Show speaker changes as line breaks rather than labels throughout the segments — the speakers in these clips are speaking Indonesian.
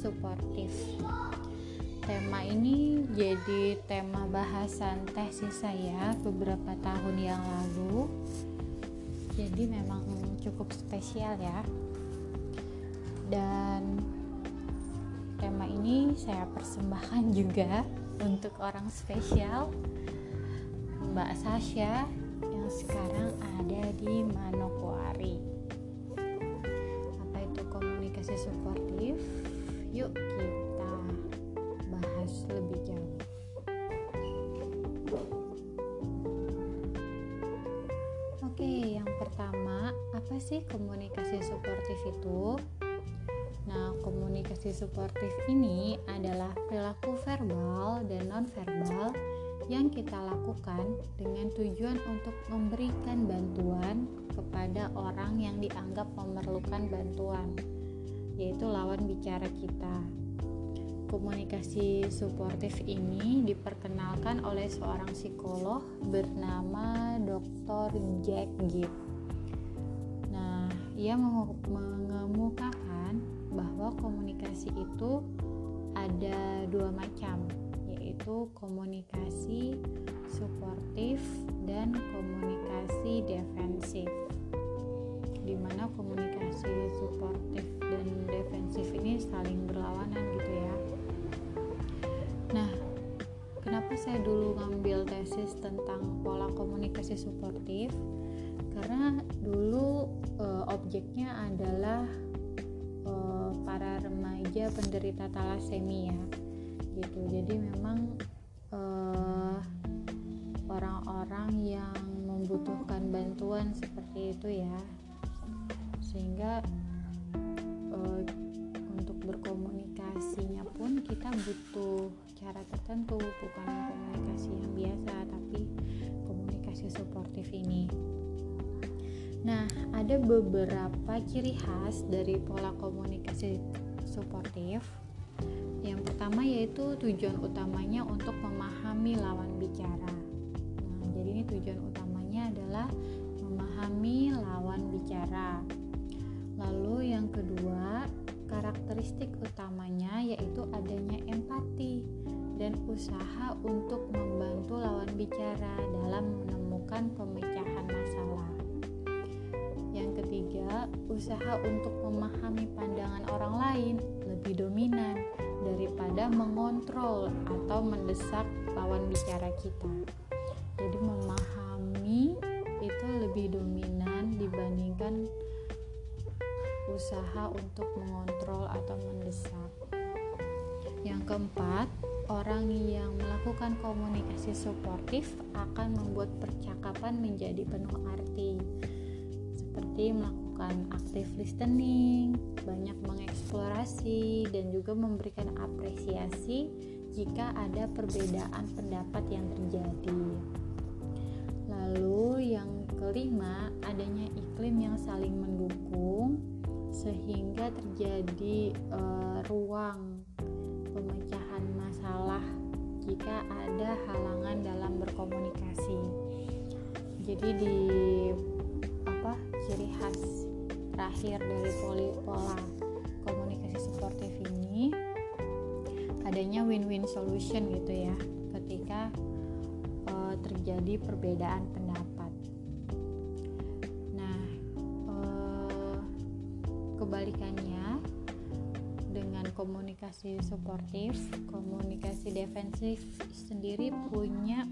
suportif. Tema ini jadi tema bahasan tesis saya beberapa tahun yang lalu. Jadi memang cukup spesial ya. Dan tema ini saya persembahkan juga untuk orang spesial Mbak Sasha yang sekarang ada di Manokwari. Sih komunikasi suportif itu? Nah, komunikasi suportif ini adalah perilaku verbal dan non-verbal yang kita lakukan dengan tujuan untuk memberikan bantuan kepada orang yang dianggap memerlukan bantuan, yaitu lawan bicara kita. Komunikasi suportif ini diperkenalkan oleh seorang psikolog bernama Dr. Jack Gibb. Ia mengemukakan bahwa komunikasi itu ada dua macam, yaitu komunikasi suportif dan komunikasi defensif. Di mana komunikasi suportif dan defensif ini saling berlawanan gitu ya. Nah, kenapa saya dulu ngambil tesis tentang pola komunikasi suportif? Karena dulu e, objeknya adalah e, para remaja penderita talasemia gitu. Jadi memang orang-orang uh, yang membutuhkan bantuan seperti itu ya. Sehingga uh, untuk berkomunikasinya pun kita butuh cara tertentu bukan komunikasi yang biasa tapi komunikasi suportif ini Nah, ada beberapa ciri khas dari pola komunikasi suportif yang pertama yaitu tujuan utamanya untuk memahami lawan bicara. Nah, jadi ini tujuan utamanya adalah memahami lawan bicara. Lalu yang kedua, karakteristik utamanya yaitu adanya empati dan usaha untuk membantu lawan bicara dalam menemukan pemecahan masalah. Usaha untuk memahami pandangan orang lain lebih dominan daripada mengontrol atau mendesak lawan bicara kita. Jadi memahami itu lebih dominan dibandingkan usaha untuk mengontrol atau mendesak. Yang keempat, orang yang melakukan komunikasi suportif akan membuat percakapan menjadi penuh arti. Seperti melakukan active listening, banyak mengeksplorasi dan juga memberikan apresiasi jika ada perbedaan pendapat yang terjadi. Lalu yang kelima, adanya iklim yang saling mendukung sehingga terjadi uh, ruang pemecahan masalah jika ada halangan dalam berkomunikasi. Jadi di terakhir dari pola komunikasi suportif ini adanya win-win solution gitu ya ketika uh, terjadi perbedaan pendapat. Nah, uh, kebalikannya dengan komunikasi suportif, komunikasi defensif sendiri punya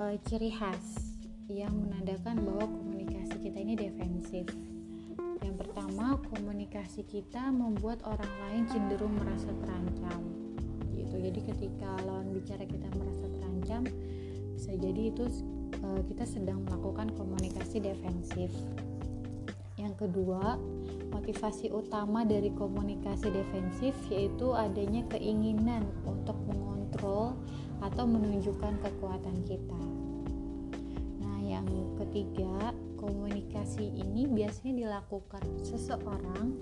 uh, ciri khas yang menandakan bahwa komunikasi kita ini defensif. Yang pertama, komunikasi kita membuat orang lain cenderung merasa terancam. Gitu. Jadi ketika lawan bicara kita merasa terancam, bisa jadi itu uh, kita sedang melakukan komunikasi defensif. Yang kedua, motivasi utama dari komunikasi defensif yaitu adanya keinginan untuk mengontrol atau menunjukkan kekuatan kita. Nah, yang ketiga, komunikasi ini biasanya dilakukan seseorang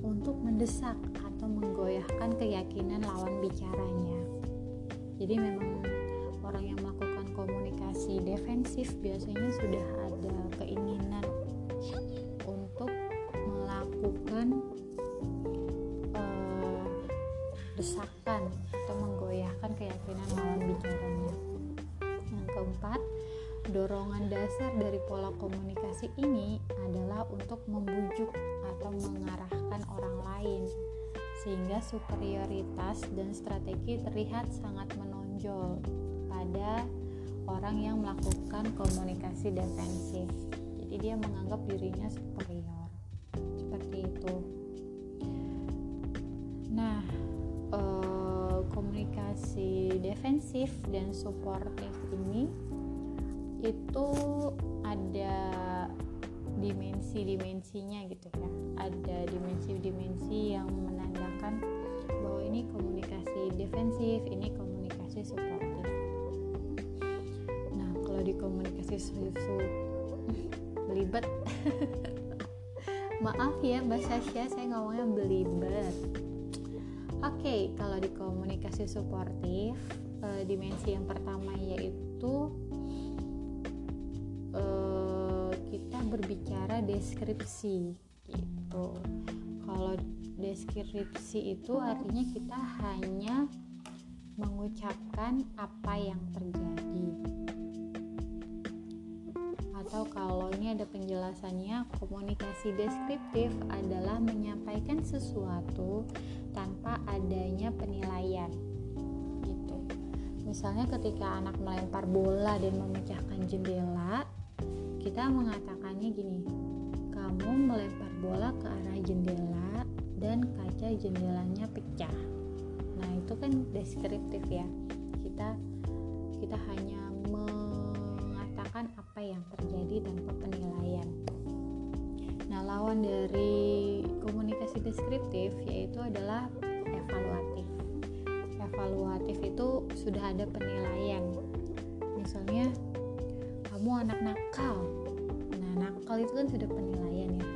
untuk mendesak atau menggoyahkan keyakinan lawan bicaranya. Jadi memang orang yang melakukan komunikasi defensif biasanya sudah ada keinginan untuk melakukan uh, desakan atau menggoyahkan keyakinan lawan bicaranya. Yang keempat, dorongan dasar dari pola komunikasi ini adalah untuk membujuk atau mengarahkan orang lain sehingga superioritas dan strategi terlihat sangat menonjol pada orang yang melakukan komunikasi defensif. Jadi dia menganggap dirinya superior. Seperti itu. Nah, eh, komunikasi defensif dan suportif ini itu ada dimensi-dimensinya gitu ya. Ada dimensi-dimensi yang menandakan bahwa ini komunikasi defensif ini komunikasi suportif. Nah kalau di komunikasi belibet maaf ya Mbak Sasha saya ngomongnya belibet. Oke okay, kalau di komunikasi suportif eh, dimensi yang pertama yaitu berbicara deskripsi gitu. Kalau deskripsi itu artinya kita hanya mengucapkan apa yang terjadi. Atau kalau ini ada penjelasannya komunikasi deskriptif adalah menyampaikan sesuatu tanpa adanya penilaian gitu. Misalnya ketika anak melempar bola dan memecahkan jendela kita gini kamu melempar bola ke arah jendela dan kaca jendelanya pecah. Nah itu kan deskriptif ya. Kita kita hanya mengatakan apa yang terjadi tanpa penilaian. Nah lawan dari komunikasi deskriptif yaitu adalah evaluatif. Evaluatif itu sudah ada penilaian. Misalnya kamu anak nakal itu kan sudah penilaian ya.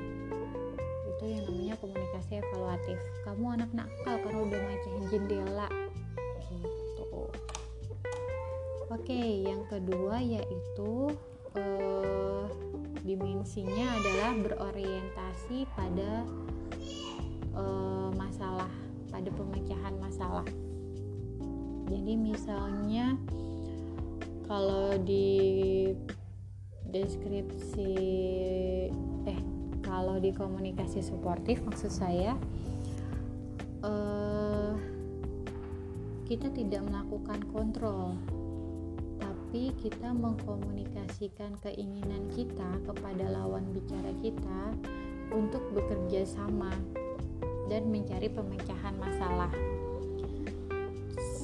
Itu yang namanya komunikasi evaluatif. Kamu anak nakal karena udah macahin jendela. Gitu. Oke yang kedua yaitu eh, dimensinya adalah berorientasi pada eh, masalah pada pemecahan masalah. Jadi misalnya kalau di deskripsi eh kalau di komunikasi suportif maksud saya eh, kita tidak melakukan kontrol tapi kita mengkomunikasikan keinginan kita kepada lawan bicara kita untuk bekerja sama dan mencari pemecahan masalah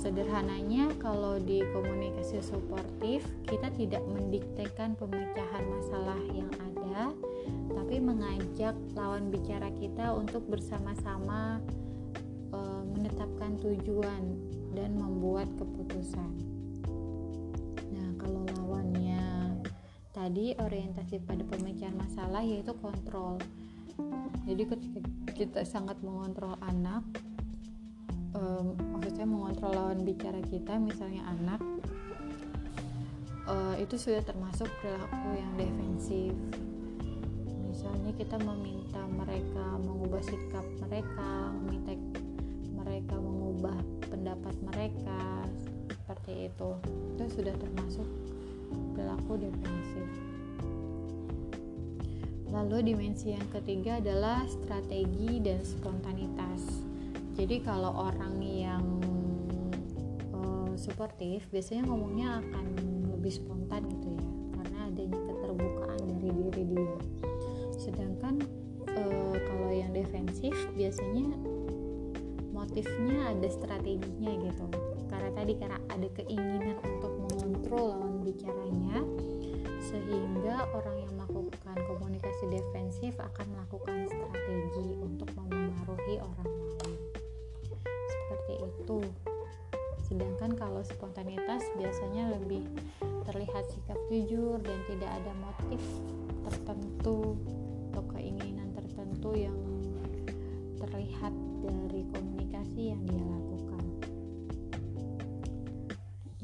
sederhananya kalau di komunikasi suportif kita tidak mendiktekan pemecahan masalah yang ada tapi mengajak lawan bicara kita untuk bersama-sama e, menetapkan tujuan dan membuat keputusan. Nah kalau lawannya tadi orientasi pada pemecahan masalah yaitu kontrol. Jadi ketika kita sangat mengontrol anak maksudnya mengontrol lawan bicara kita misalnya anak uh, itu sudah termasuk perilaku yang defensif. Misalnya kita meminta mereka mengubah sikap mereka meminta mereka mengubah pendapat mereka seperti itu. Itu sudah termasuk perilaku defensif. Lalu dimensi yang ketiga adalah strategi dan spontanitas. Jadi kalau orang yang suportif biasanya ngomongnya akan lebih spontan gitu ya karena adanya keterbukaan dari diri dia. Sedangkan uh, kalau yang defensif biasanya motifnya ada strateginya gitu. Karena tadi karena ada keinginan untuk mengontrol lawan bicaranya sehingga orang yang melakukan komunikasi defensif akan melakukan ada motif tertentu atau keinginan tertentu yang terlihat dari komunikasi yang dia lakukan.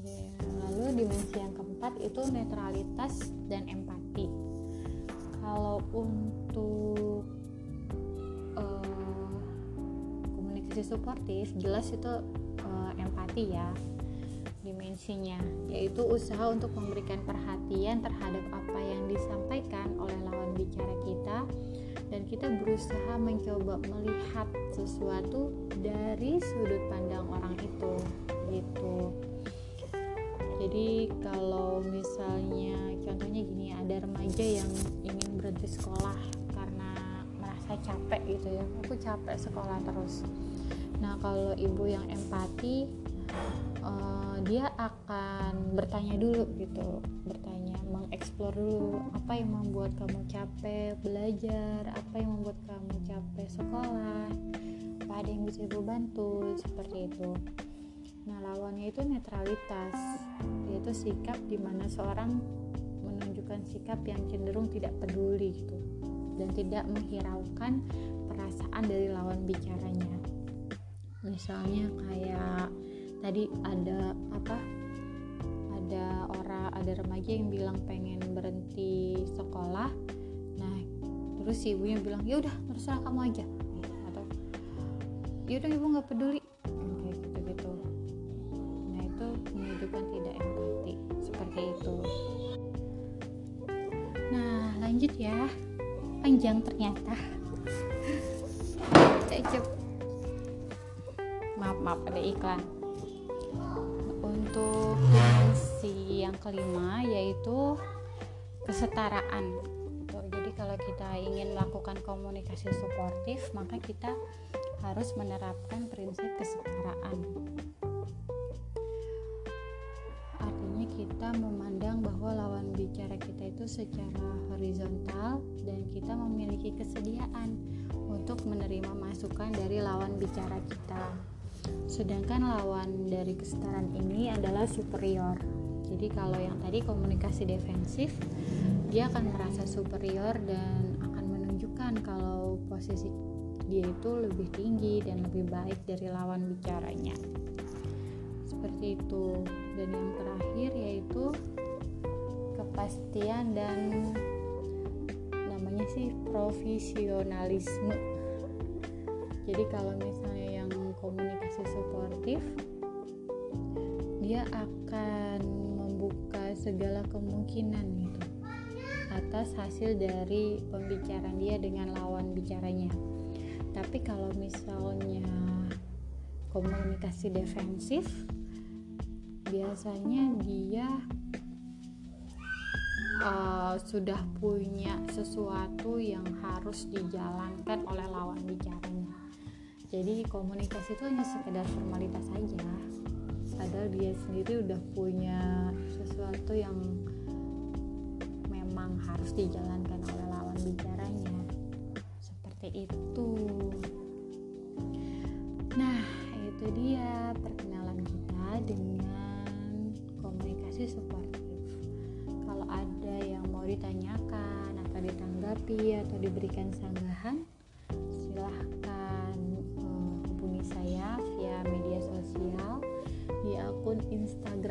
Ya, lalu dimensi yang keempat itu netralitas dan empati. Kalau untuk uh, komunikasi suportif jelas itu uh, empati ya dimensinya yaitu usaha untuk memberikan perhatian terhadap apa yang disampaikan oleh lawan bicara kita. Dan kita berusaha mencoba melihat sesuatu dari sudut pandang orang itu gitu. Jadi kalau misalnya contohnya gini ada remaja yang ingin berhenti sekolah karena merasa capek gitu ya. Aku capek sekolah terus. Nah kalau ibu yang empati uh, dia akan bertanya dulu gitu bertanya mengeksplor dulu apa yang membuat kamu capek belajar apa yang membuat kamu capek sekolah apa ada yang bisa ibu bantu seperti itu Nah, lawannya itu netralitas, yaitu sikap di mana seorang menunjukkan sikap yang cenderung tidak peduli gitu dan tidak menghiraukan perasaan dari lawan bicaranya. Misalnya kayak tadi ada apa? Ada orang, ada remaja yang bilang pengen berhenti sekolah. Nah, terus si ibunya bilang, "Ya udah, terserah kamu aja." Atau, "Ya udah, ibu nggak peduli." itu nah lanjut ya panjang ternyata cecep maaf maaf ada iklan untuk dimensi yang kelima yaitu kesetaraan. Jadi kalau kita ingin melakukan komunikasi suportif maka kita harus menerapkan prinsip kesetaraan. Kita memandang bahwa lawan bicara kita itu secara horizontal dan kita memiliki kesediaan untuk menerima masukan dari lawan bicara kita. Sedangkan lawan dari kesetaraan ini adalah superior. Jadi kalau yang tadi komunikasi defensif, dia akan merasa superior dan akan menunjukkan kalau posisi dia itu lebih tinggi dan lebih baik dari lawan bicaranya. Seperti itu. Dan yang terakhir yaitu kepastian dan namanya sih profesionalisme. Jadi kalau misalnya komunikasi suportif dia akan membuka segala kemungkinan gitu atas hasil dari pembicaraan dia dengan lawan bicaranya. Tapi kalau misalnya komunikasi defensif biasanya dia uh, sudah punya sesuatu yang harus dijalankan oleh lawan bicaranya jadi komunikasi itu hanya sekedar formalitas saja padahal dia sendiri udah punya sesuatu yang memang harus dijalankan oleh lawan bicaranya. Seperti itu. Nah itu dia perkenalan kita dengan komunikasi suportif. Kalau ada yang mau ditanyakan atau ditanggapi atau diberikan sanggahan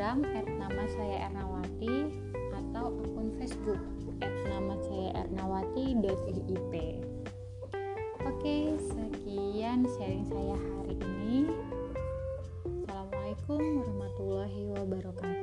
Instagram nama saya Ernawati atau akun Facebook at nama saya Ernawati ernawati.ip Oke, sekian sharing saya hari ini. Assalamualaikum warahmatullahi wabarakatuh.